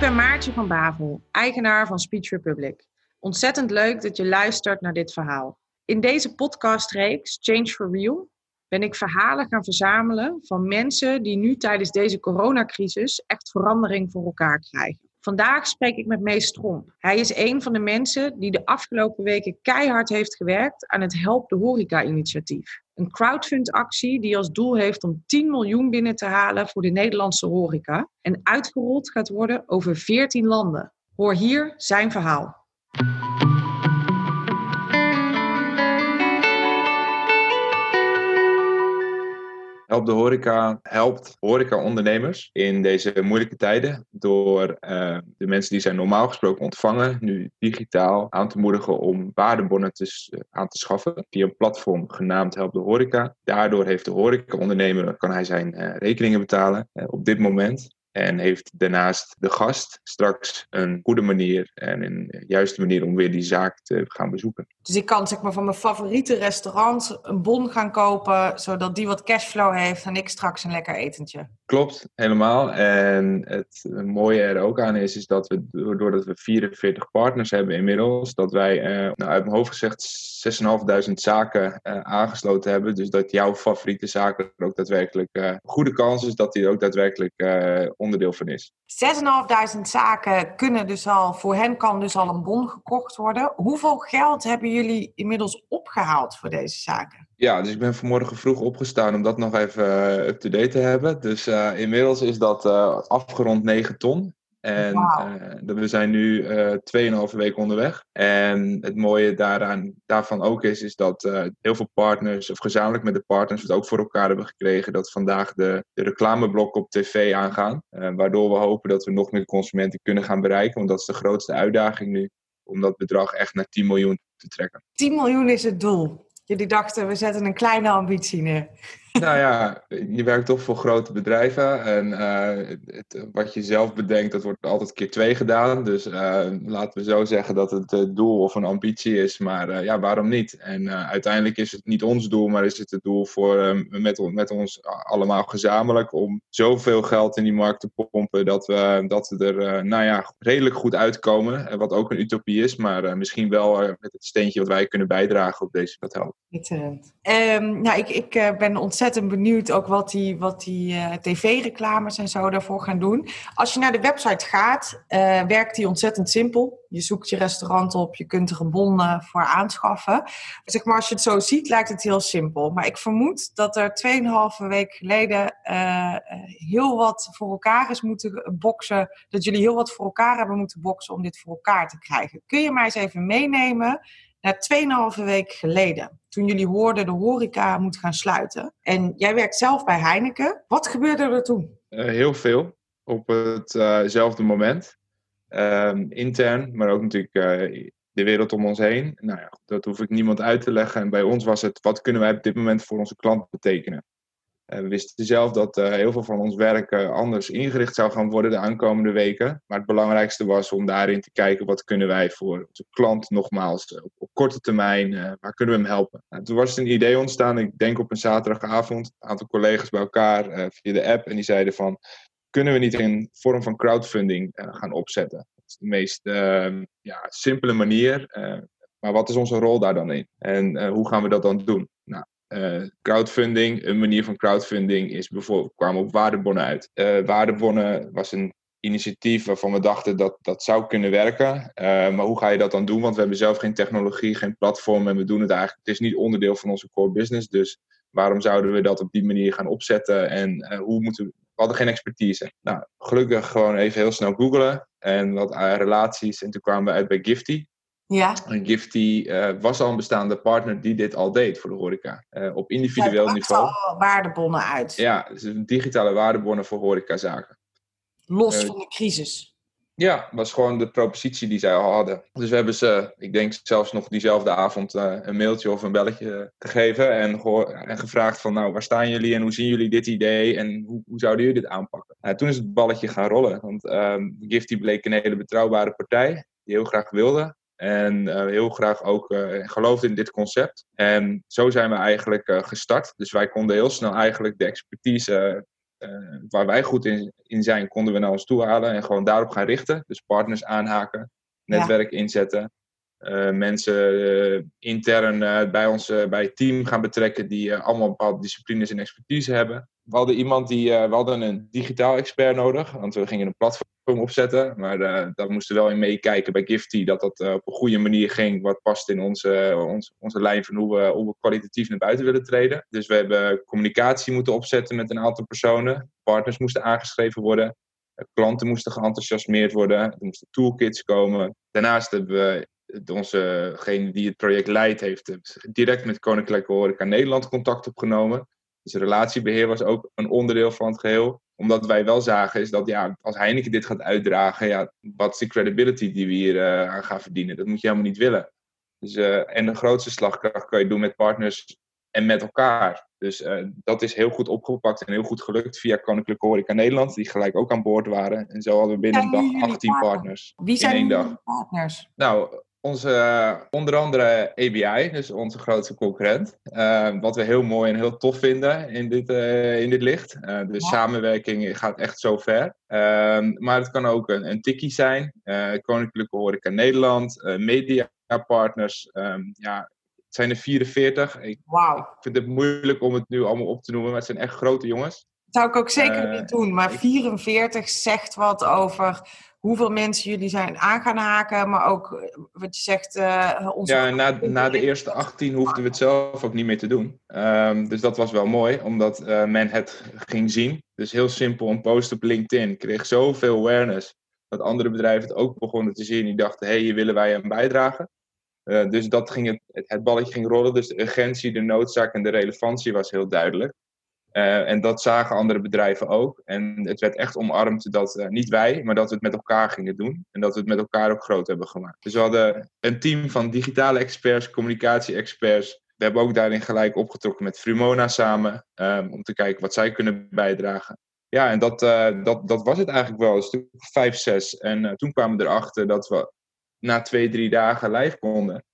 ben Maartje van Bavel, eigenaar van Speech Republic. Ontzettend leuk dat je luistert naar dit verhaal. In deze podcastreeks Change for Real ben ik verhalen gaan verzamelen van mensen die nu tijdens deze coronacrisis echt verandering voor elkaar krijgen. Vandaag spreek ik met Mees Tromp. Hij is een van de mensen die de afgelopen weken keihard heeft gewerkt aan het Help de Horeca-initiatief. Een crowdfund-actie die als doel heeft om 10 miljoen binnen te halen voor de Nederlandse horeca en uitgerold gaat worden over 14 landen. Hoor hier zijn verhaal. Help de Horeca helpt horeca-ondernemers in deze moeilijke tijden door uh, de mensen die zij normaal gesproken ontvangen, nu digitaal aan te moedigen om waardebonnen te, aan te schaffen via een platform genaamd Help de Horeca. Daardoor heeft de horeca-ondernemer, kan hij zijn uh, rekeningen betalen uh, op dit moment. En heeft daarnaast de gast straks een goede manier en een juiste manier om weer die zaak te gaan bezoeken. Dus ik kan zeg maar van mijn favoriete restaurant een bon gaan kopen, zodat die wat cashflow heeft en ik straks een lekker etentje. Klopt, helemaal. En het mooie er ook aan is, is dat we, doordat we 44 partners hebben inmiddels, dat wij, eh, nou, uit mijn hoofd gezegd, 6.500 zaken eh, aangesloten hebben. Dus dat jouw favoriete zaken er ook daadwerkelijk uh, goede kans is dat die er ook daadwerkelijk uh, onderdeel van is. 6.500 zaken kunnen dus al, voor hen kan dus al een bon gekocht worden. Hoeveel geld hebben jullie inmiddels opgehaald voor deze zaken? Ja, dus ik ben vanmorgen vroeg opgestaan om dat nog even uh, up-to-date te hebben. Dus uh, inmiddels is dat uh, afgerond 9 ton. En wow. we zijn nu 2,5 weken onderweg. En het mooie daaraan, daarvan ook is, is dat heel veel partners, of gezamenlijk met de partners, het ook voor elkaar hebben gekregen dat vandaag de, de reclameblokken op tv aangaan. waardoor we hopen dat we nog meer consumenten kunnen gaan bereiken. Want dat is de grootste uitdaging nu, om dat bedrag echt naar 10 miljoen te trekken. 10 miljoen is het doel. Jullie dachten, we zetten een kleine ambitie neer. Nou ja, je werkt toch voor grote bedrijven. En uh, het, wat je zelf bedenkt, dat wordt altijd keer twee gedaan. Dus uh, laten we zo zeggen dat het een doel of een ambitie is. Maar ja, waarom niet? En uiteindelijk is het niet ons doel, maar is het het doel voor, met, met ons allemaal gezamenlijk. Om zoveel geld in die markt te pompen dat we, dat we er nou ja, redelijk goed uitkomen. Wat ook een utopie is, maar misschien wel met het steentje wat wij kunnen bijdragen op deze dat helpt. Um, nou, ik, ik ben ontzettend ontzettend benieuwd ook wat die, wat die uh, tv-reclames en zo daarvoor gaan doen. Als je naar de website gaat, uh, werkt die ontzettend simpel. Je zoekt je restaurant op, je kunt er een bon uh, voor aanschaffen. Zeg maar, als je het zo ziet, lijkt het heel simpel. Maar ik vermoed dat er 2,5 week geleden heel wat voor elkaar is moeten boksen. Dat jullie heel wat voor elkaar hebben moeten boksen om dit voor elkaar te krijgen. Kun je mij eens even meenemen naar 2,5 week geleden. Toen jullie hoorden de horeca moet gaan sluiten. En jij werkt zelf bij Heineken. Wat gebeurde er toen? Uh, heel veel. Op hetzelfde uh moment. Uh, intern, maar ook natuurlijk uh, de wereld om ons heen. Nou ja, dat hoef ik niemand uit te leggen. En bij ons was het, wat kunnen wij op dit moment voor onze klant betekenen? We wisten zelf dat uh, heel veel van ons werk uh, anders ingericht zou gaan worden de aankomende weken. Maar het belangrijkste was om daarin te kijken wat kunnen wij voor onze klant nogmaals op, korte termijn, waar kunnen we hem helpen. Nou, toen was er een idee ontstaan, ik denk op een zaterdagavond, een aantal collega's bij elkaar via de app en die zeiden van, kunnen we niet een vorm van crowdfunding gaan opzetten? Dat is de meest ehm, ja, simpele manier, maar wat is onze rol daar dan in? En hoe gaan we dat dan doen? Uh, crowdfunding, een manier van crowdfunding is bijvoorbeeld, kwamen op waardebonnen uit. Uh, waardebonnen was een initiatief waarvan we dachten dat dat zou kunnen werken. Uh, maar hoe ga je dat dan doen? Want we hebben zelf geen technologie, geen platform en we doen het eigenlijk. Het is niet onderdeel van onze core business. Dus waarom zouden we dat op die manier gaan opzetten? En hoe moeten we. We hadden geen expertise. Nou, gelukkig gewoon even heel snel googlen en wat relaties. En toen kwamen we uit bij Gifty. Ja. En Gifty uh, was al een bestaande partner die dit al deed voor de horeca. Uh, op individueel ja, niveau. al waardebonnen uit. Ja, dus digitale waardebonnen voor horecazaken. Los uh, van de crisis. Ja, was gewoon de propositie die zij al hadden. Dus we hebben ze, ik denk zelfs nog diezelfde avond, een mailtje of een belletje gegeven. En, en, gevraagd van, nou, waar staan jullie en hoe zien jullie dit idee? En hoe, hoe zouden jullie dit aanpakken? toen is het balletje gaan rollen. Want ehm, Gifty bleek een hele betrouwbare partij. Die heel graag wilde. En uh, heel graag ook uh, geloofde in dit concept. En zo zijn we eigenlijk uh, gestart. Dus wij konden heel snel eigenlijk de expertise waar wij goed in, in zijn, konden we naar ons toe halen en gewoon daarop gaan richten. Dus partners aanhaken, netwerk inzetten. mensen intern bij ons bij het team gaan betrekken die allemaal bepaalde disciplines en expertise hebben we hadden iemand die, uh, we hadden een digitaal expert nodig, want we gingen een platform opzetten. Maar uh, daar moesten we wel in meekijken bij Gifty, dat dat uh, op een goede manier ging, wat past in onze, onze, onze lijn van hoe we, kwalitatief naar buiten willen treden. Dus we hebben communicatie moeten opzetten met een aantal personen. Partners moesten aangeschreven worden. Klanten moesten geenthousiasmeerd worden. Er moesten toolkits komen. Daarnaast hebben we onsegene die het project leidt, heeft direct met Koninklijke Horeca Nederland contact opgenomen. Dus relatiebeheer was ook een onderdeel van het geheel. Omdat wij wel zagen is dat ja, als Heineken dit gaat uitdragen, ja, wat is de credibility die we hier uh, aan gaan verdienen? Dat moet je helemaal niet willen. Dus, uh, en de grootste slagkracht kan je doen met partners en met elkaar. Dus uh, dat is heel goed opgepakt en heel goed gelukt via Koninklijke Horeca Nederland, die gelijk ook aan boord waren. En zo hadden we binnen een dag 18 partners. Wie zijn in één dag. partners? Nou, onze, uh, onder andere ABI, dus onze grootste concurrent. Uh, wat we heel mooi en heel tof vinden in dit, uh, in dit licht. de ja. samenwerking gaat echt zo ver. Ehm, maar het kan ook een, een tikkie zijn. Koninklijke Horeca Nederland, mediapartners. Um, ja, het zijn er 44. Ik, wow. ik vind het moeilijk om het nu allemaal op te noemen, maar het zijn echt grote jongens. Dat zou ik ook zeker niet doen. Maar 44 zegt wat over hoeveel mensen jullie zijn aan gaan haken, maar ook eh, wat je zegt. Uh, onze ja, na, na de eerste 18 hoefden we het zelf ook niet meer te doen. Um, dus dat was wel mooi, omdat uh, men het ging zien. Dus heel simpel, een post op LinkedIn kreeg zoveel awareness dat andere bedrijven het ook begonnen te zien. Die dachten, hé, hey, hier willen wij aan bijdragen. Uh, dus dat ging het, het balletje ging rollen. Dus de urgentie, de noodzaak en de relevantie was heel duidelijk. Uh, en dat zagen andere bedrijven ook. En het werd echt omarmd dat uh, niet wij, maar dat we het met elkaar gingen doen. En dat we het met elkaar ook groot hebben gemaakt. Dus we hadden een team van digitale experts, communicatie-experts. We hebben ook daarin gelijk opgetrokken met Frumona samen. Um, om te kijken wat zij kunnen bijdragen. Ja, en dat, uh, dat, dat was het eigenlijk wel. Een stuk vijf, zes. En toen kwamen we erachter dat we na twee, drie dagen live konden.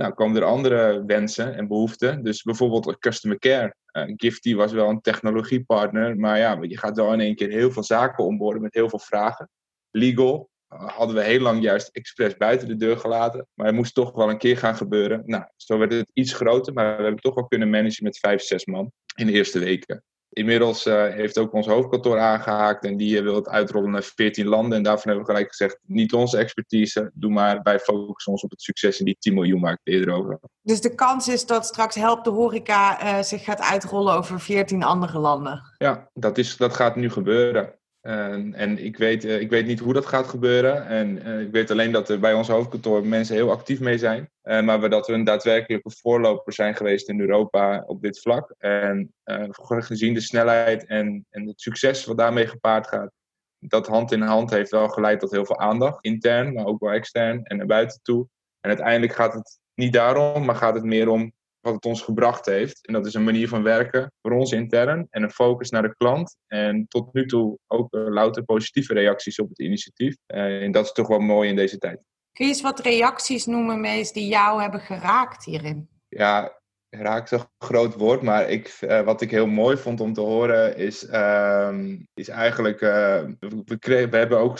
Nou, komen er andere wensen en behoeften. Dus bijvoorbeeld customer care. Uh, Gifty was wel een technologiepartner, maar ja, je gaat wel in één keer heel veel zaken onboorden met heel veel vragen. Legal uh, hadden we heel lang juist expres buiten de deur gelaten, maar het moest toch wel een keer gaan gebeuren. Nou, zo werd het iets groter, maar we hebben het toch wel kunnen managen met vijf, zes man in de eerste weken. Inmiddels uh, heeft ook ons hoofdkantoor aangehaakt en die wil het uitrollen naar 14 landen. En daarvan hebben we gelijk gezegd, niet onze expertise, doe maar, wij focussen ons op het succes in die 10 miljoen het eerder over Dus de kans is dat straks Help de Horeca uh, zich gaat uitrollen over 14 andere landen? Ja, dat, is, dat gaat nu gebeuren. En, en ik, weet, uh, ik weet niet hoe dat gaat gebeuren. En uh, ik weet alleen dat er bij ons hoofdkantoor mensen heel actief mee zijn. Uh, maar dat we een daadwerkelijke voorloper zijn geweest in Europa op dit vlak. En gezien de snelheid en, en het succes wat daarmee gepaard gaat. Dat hand in hand heeft wel geleid tot heel veel aandacht. Intern, maar ook wel extern en naar buiten toe. En uiteindelijk gaat het niet daarom, maar gaat het meer om wat het ons gebracht heeft. En dat is een manier van werken voor ons intern en een focus naar de klant. En tot nu toe ook uh, louter positieve reacties op het initiatief. Uh, en dat is toch wel mooi in deze tijd. Kun je eens wat reacties noemen, Mees, die jou hebben geraakt hierin? Ja, raak een groot woord, maar ik, uh, wat ik heel mooi vond om te horen is, uh, is eigenlijk, uh, we, we hebben ook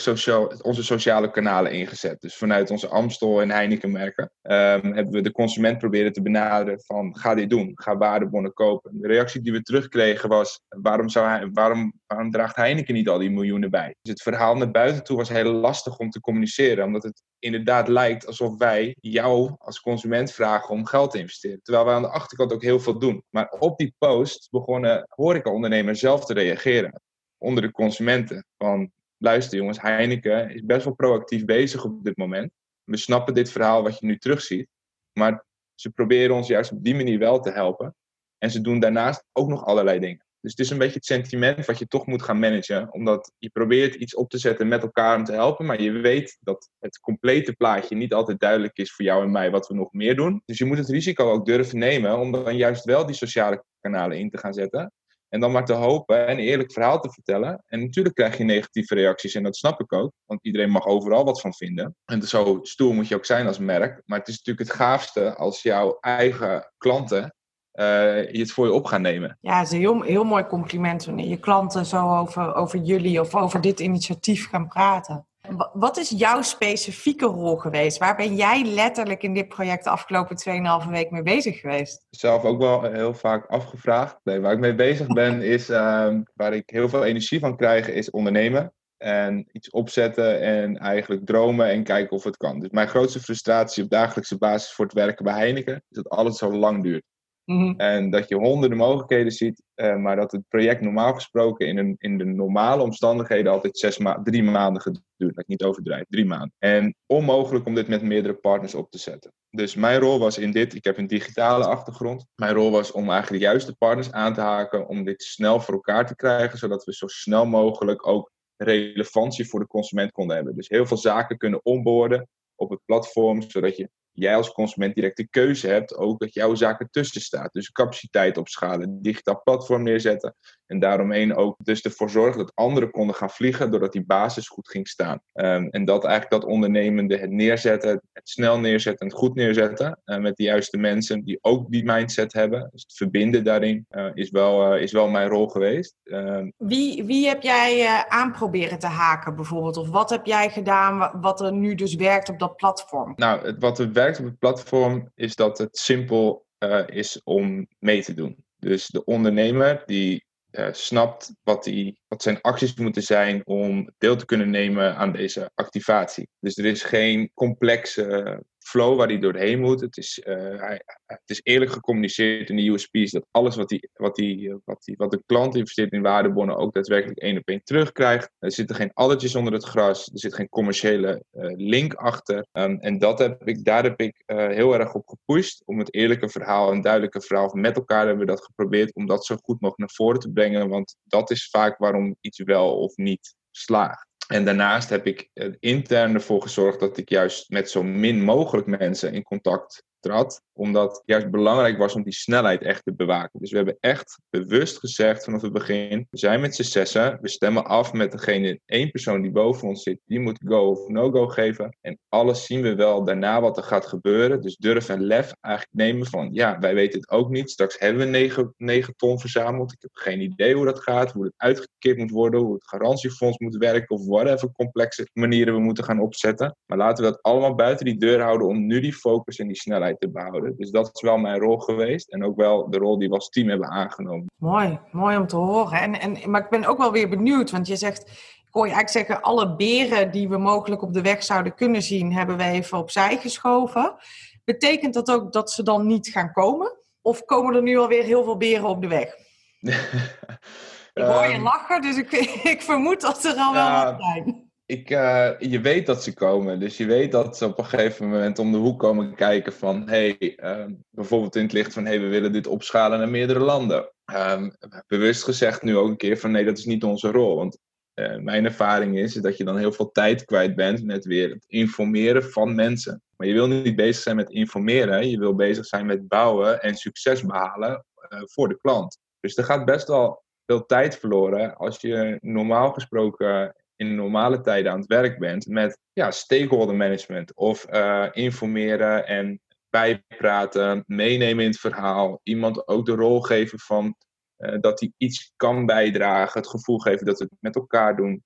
onze sociale kanalen ingezet. Dus vanuit onze Amstel en Heineken merken um, hebben we de consument proberen te benaderen van ga dit doen, ga waardebonnen kopen. De reactie die we terugkregen was waarom, zou hij, waarom, waarom draagt Heineken niet al die miljoenen bij? Dus het verhaal naar buiten toe was heel lastig om te communiceren, omdat het inderdaad lijkt alsof wij jou als consument vragen om geld te investeren. Terwijl we aan de achterkant ook heel veel doen. Maar op die post begonnen horecaondernemers zelf te reageren. Onder de consumenten. Van luister jongens, Heineken is best wel proactief bezig op dit moment. We snappen dit verhaal wat je nu terugziet. Maar ze proberen ons juist op die manier wel te helpen. En ze doen daarnaast ook nog allerlei dingen. Dus het is een beetje het sentiment wat je toch moet gaan managen. Omdat je probeert iets op te zetten met elkaar om te helpen. Maar je weet dat het complete plaatje niet altijd duidelijk is voor jou en mij wat we nog meer doen. Dus je moet het risico ook durven nemen om dan juist wel die sociale kanalen in te gaan zetten. En dan maar te hopen en een eerlijk verhaal te vertellen. En natuurlijk krijg je negatieve reacties en dat snap ik ook. Want iedereen mag overal wat van vinden. En zo stoer moet je ook zijn als merk. Maar het is natuurlijk het gaafste als jouw eigen klanten je het voor je op gaan nemen. Ja, het is een heel, heel mooi compliment wanneer je klanten zo over, over jullie of over dit initiatief gaan praten. Wat is jouw specifieke rol geweest? Waar ben jij letterlijk in dit project de afgelopen 2,5 week mee bezig geweest? Zelf ook wel heel vaak afgevraagd. Nee, waar ik mee bezig ben, is uh, waar ik heel veel energie van krijg, is ondernemen. En iets opzetten en eigenlijk dromen en kijken of het kan. Dus mijn grootste frustratie op dagelijkse basis voor het werken bij Heineken is dat alles zo lang duurt. Mhm. En dat je honderden mogelijkheden ziet, uh, maar dat het project normaal gesproken in, een, in de normale omstandigheden altijd zes ma drie maanden geduurd. Dat ik niet overdrijf, drie maanden. En onmogelijk om dit met meerdere partners op te zetten. Dus mijn rol was in dit, ik heb een digitale achtergrond. Mijn rol was om eigenlijk de juiste partners aan te haken, om dit snel voor elkaar te krijgen, zodat we zo snel mogelijk ook relevantie voor de consument konden hebben. Dus heel veel zaken kunnen onboorden op het platform, zodat je jij als consument direct de keuze hebt, ook dat jouw zaak ertussen staat. Dus capaciteit opschalen, digitaal platform neerzetten en daaromheen ook dus ervoor zorgen dat anderen konden gaan vliegen doordat die basis goed ging staan. Um, en dat eigenlijk dat ondernemende, het neerzetten, het snel neerzetten, het goed neerzetten uh, met de juiste mensen die ook die mindset hebben. Dus het verbinden daarin uh, is, wel, uh, is wel mijn rol geweest. Um, wie, wie heb jij aan proberen te haken bijvoorbeeld? Of wat heb jij gedaan wat er nu dus werkt op dat platform? Nou, het, wat er op het platform is dat het simpel is om mee te doen. Dus de ondernemer die uh, snapt wat, die, wat zijn acties moeten zijn om deel te kunnen nemen aan deze activatie. Dus er is geen complexe flow waar hij doorheen moet. Het is, hij, het is eerlijk gecommuniceerd in de USP's dat alles wat, die, wat, die, wat, die, wat de klant investeert in waardebonnen ook daadwerkelijk één op één terugkrijgt. Er zitten geen addertjes onder het gras, er zit geen commerciële uh, link achter. Um, en dat heb ik, daar heb ik heel erg op gepusht om het eerlijke verhaal en duidelijke verhaal met elkaar hebben we dat geprobeerd om dat zo goed mogelijk naar voren te brengen. Want dat is vaak waarom iets wel of niet slaagt. En daarnaast heb ik intern ervoor gezorgd dat ik juist met zo min mogelijk mensen in contact trad, omdat het juist belangrijk was om die snelheid echt te bewaken. Dus we hebben echt bewust gezegd vanaf het begin, we zijn met z'n zessen, we stemmen af met degene, één persoon die boven ons zit, die moet go of no-go geven. En alles zien we wel daarna wat er gaat gebeuren. Dus durf en lef eigenlijk nemen van, ja, wij weten het ook niet. Straks hebben we 9, 9 ton verzameld. Ik heb geen idee hoe dat gaat, hoe het uitgekeerd moet worden, hoe het garantiefonds moet werken of whatever complexe manieren we moeten gaan opzetten. Maar laten we dat allemaal buiten die deur houden om nu die focus en die snelheid te behouden. Dus dat is wel mijn rol geweest. En ook wel de rol die we als team hebben aangenomen. Mooi, mooi om te horen. En, en, maar ik ben ook wel weer benieuwd, want je zegt, ik hoor je eigenlijk zeggen, alle beren die we mogelijk op de weg zouden kunnen zien, hebben we even opzij geschoven. Betekent dat ook dat ze dan niet gaan komen? Of komen er nu alweer heel veel beren op de weg? ik hoor je ehm, lachen, dus ik, ik vermoed dat er al wel wat zijn ik, uh, je weet dat ze komen. Dus je weet dat ze op een gegeven moment om de hoek komen kijken van... hey, uh, bijvoorbeeld in het licht van... hey, we willen dit opschalen naar meerdere landen. Um, bewust gezegd nu ook een keer van... nee, dat is niet onze rol. Want uh, mijn ervaring is dat je dan heel veel tijd kwijt bent... met weer het informeren van mensen. Maar je wil niet bezig zijn met informeren. Je wil bezig zijn met bouwen en succes behalen voor de klant. Dus er gaat best wel veel tijd verloren als je normaal gesproken in normale tijden aan het werk bent met ja, stakeholder management of uh, informeren en bijpraten, meenemen in het verhaal, iemand ook de rol geven van uh, dat hij iets kan bijdragen, het gevoel geven dat we het met elkaar doen.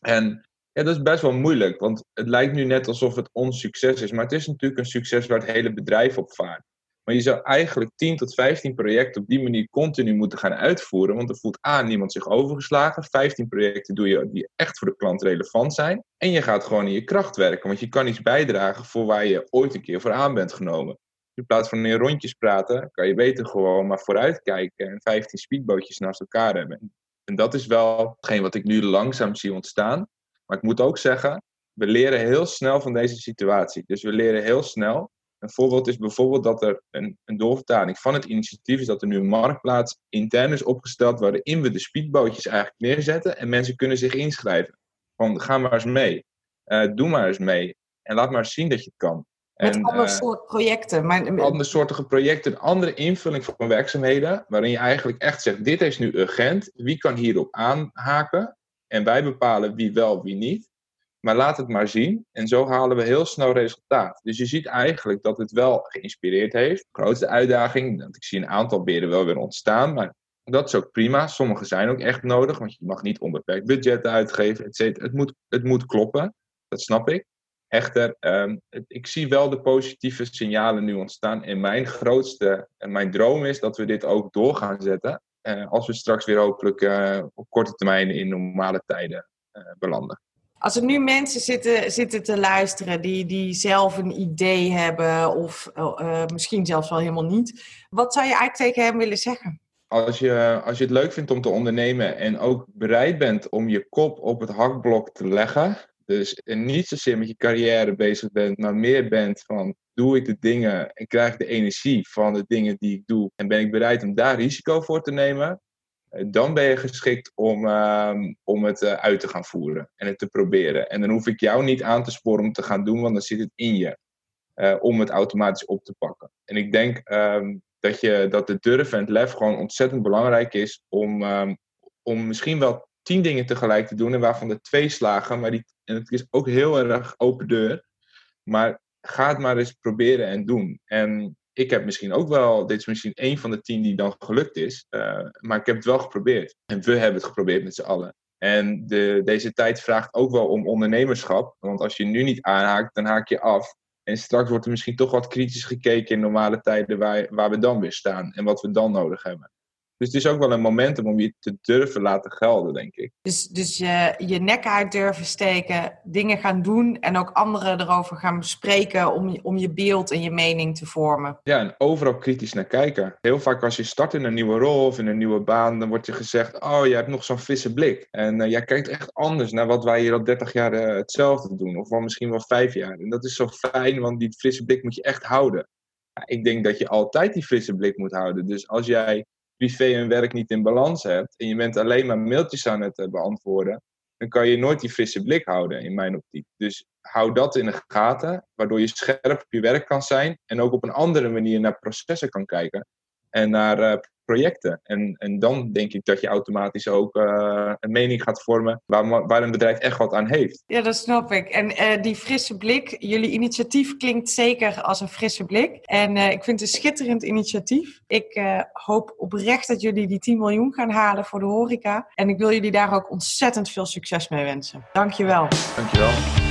En ja, dat is best wel moeilijk, want het lijkt nu net alsof het ons succes is, maar het is natuurlijk een succes waar het hele bedrijf op vaart. Maar je zou eigenlijk 10 tot 15 projecten op die manier continu moeten gaan uitvoeren. Want er voelt aan niemand zich overgeslagen. 15 projecten doe je die echt voor de klant relevant zijn. En je gaat gewoon in je kracht werken. Want je kan iets bijdragen voor waar je ooit een keer voor aan bent genomen. In plaats van in rondjes praten, kan je beter gewoon maar vooruitkijken en 15 speedbootjes naast elkaar hebben. En dat is wel hetgeen wat ik nu langzaam zie ontstaan. Maar ik moet ook zeggen, we leren heel snel van deze situatie. Dus we leren heel snel een voorbeeld is bijvoorbeeld dat er een, een doorvertaling van het initiatief is dat er nu een marktplaats intern is opgesteld waarin we de speedbootjes eigenlijk neerzetten en mensen kunnen zich inschrijven. Van ga maar eens mee, uh, doe maar eens mee en laat maar eens zien dat je het kan. Met en, andere uh, soort projecten. Maar... Andere soortige projecten, een andere invulling van werkzaamheden, waarin je eigenlijk echt zegt, dit is nu urgent, wie kan hierop aanhaken? En wij bepalen wie wel, wie niet. Maar laat het maar zien. En zo halen we heel snel resultaat. Dus je ziet eigenlijk dat het wel geïnspireerd heeft. De grootste uitdaging, ik zie een aantal beren wel weer ontstaan. Maar dat is ook prima. Sommige zijn ook echt nodig. Want je mag niet onbeperkt budget uitgeven. Et het, moet, het moet kloppen. Dat snap ik. Echter, ehm, ik zie wel de positieve signalen nu ontstaan. En mijn grootste, en mijn droom is dat we dit ook door gaan zetten. Uh, als we straks weer hopelijk uh, op korte termijn in normale tijden uh, belanden. Als er nu mensen zitten, zitten te luisteren die, die zelf een idee hebben, of misschien zelfs wel helemaal niet, wat zou je eigenlijk tegen hem willen zeggen? Als je, als je het leuk vindt om te ondernemen en ook bereid bent om je kop op het hakblok te leggen, dus niet zozeer met je carrière bezig bent, maar meer bent van doe ik de dingen en krijg ik de energie van de dingen die ik doe en ben ik bereid om daar risico voor te nemen, eh, dan ben je geschikt om, ehm, om het uh, uit te gaan voeren en het te proberen. En dan hoef ik jou niet aan te sporen om te gaan doen, want dan zit het in je uh, om het automatisch op te pakken. En ik denk um, dat, je, dat de durf en het lef gewoon ontzettend belangrijk is om, um, om misschien wel tien dingen tegelijk te doen en waarvan er twee slagen. Maar die, en het is ook heel erg open deur. Maar ga het maar eens proberen en doen. En ik heb misschien ook wel, dit is misschien één van de tien die dan gelukt is. Uh, maar ik heb het wel geprobeerd. En we hebben het geprobeerd met z'n allen. En de, deze tijd vraagt ook wel om ondernemerschap. Want als je nu niet aanhaakt, dan haak je af. En straks wordt er misschien toch wat kritisch gekeken in normale tijden waar, waar we dan weer staan en wat we dan nodig hebben. Dus het is ook wel een momentum om je te durven laten gelden, denk ik. Dus, dus je, je nek uit durven steken, dingen gaan doen en ook anderen erover gaan bespreken om, om je beeld en je mening te vormen. Ja, en overal kritisch naar kijken. Heel vaak als je start in een nieuwe rol of in een nieuwe baan, dan wordt je gezegd, oh, je hebt nog zo'n frisse blik. En uh, jij kijkt echt anders naar wat wij hier al 30 jaar uh, hetzelfde doen. Of wel misschien wel vijf jaar. En dat is zo fijn, want die frisse blik moet je echt houden. Ja, ik denk dat je altijd die frisse blik moet houden. Dus als jij privé en werk niet in balans hebt en je bent alleen maar mailtjes aan het eh, beantwoorden, dan kan je nooit die frisse blik houden in mijn optiek. Dus hou dat in de gaten, waardoor je scherp op je werk kan zijn en ook op een andere manier naar processen kan kijken en naar uh, projecten. En, en dan denk ik dat je automatisch ook uh, een mening gaat vormen waar, waar een bedrijf echt wat aan heeft. Ja, dat snap ik. En uh, die frisse blik, jullie initiatief klinkt zeker als een frisse blik. En uh, ik vind het een schitterend initiatief. Ik hoop oprecht dat jullie die 10 miljoen gaan halen voor de horeca. En ik wil jullie daar ook ontzettend veel succes mee wensen. Dankjewel. Dankjewel.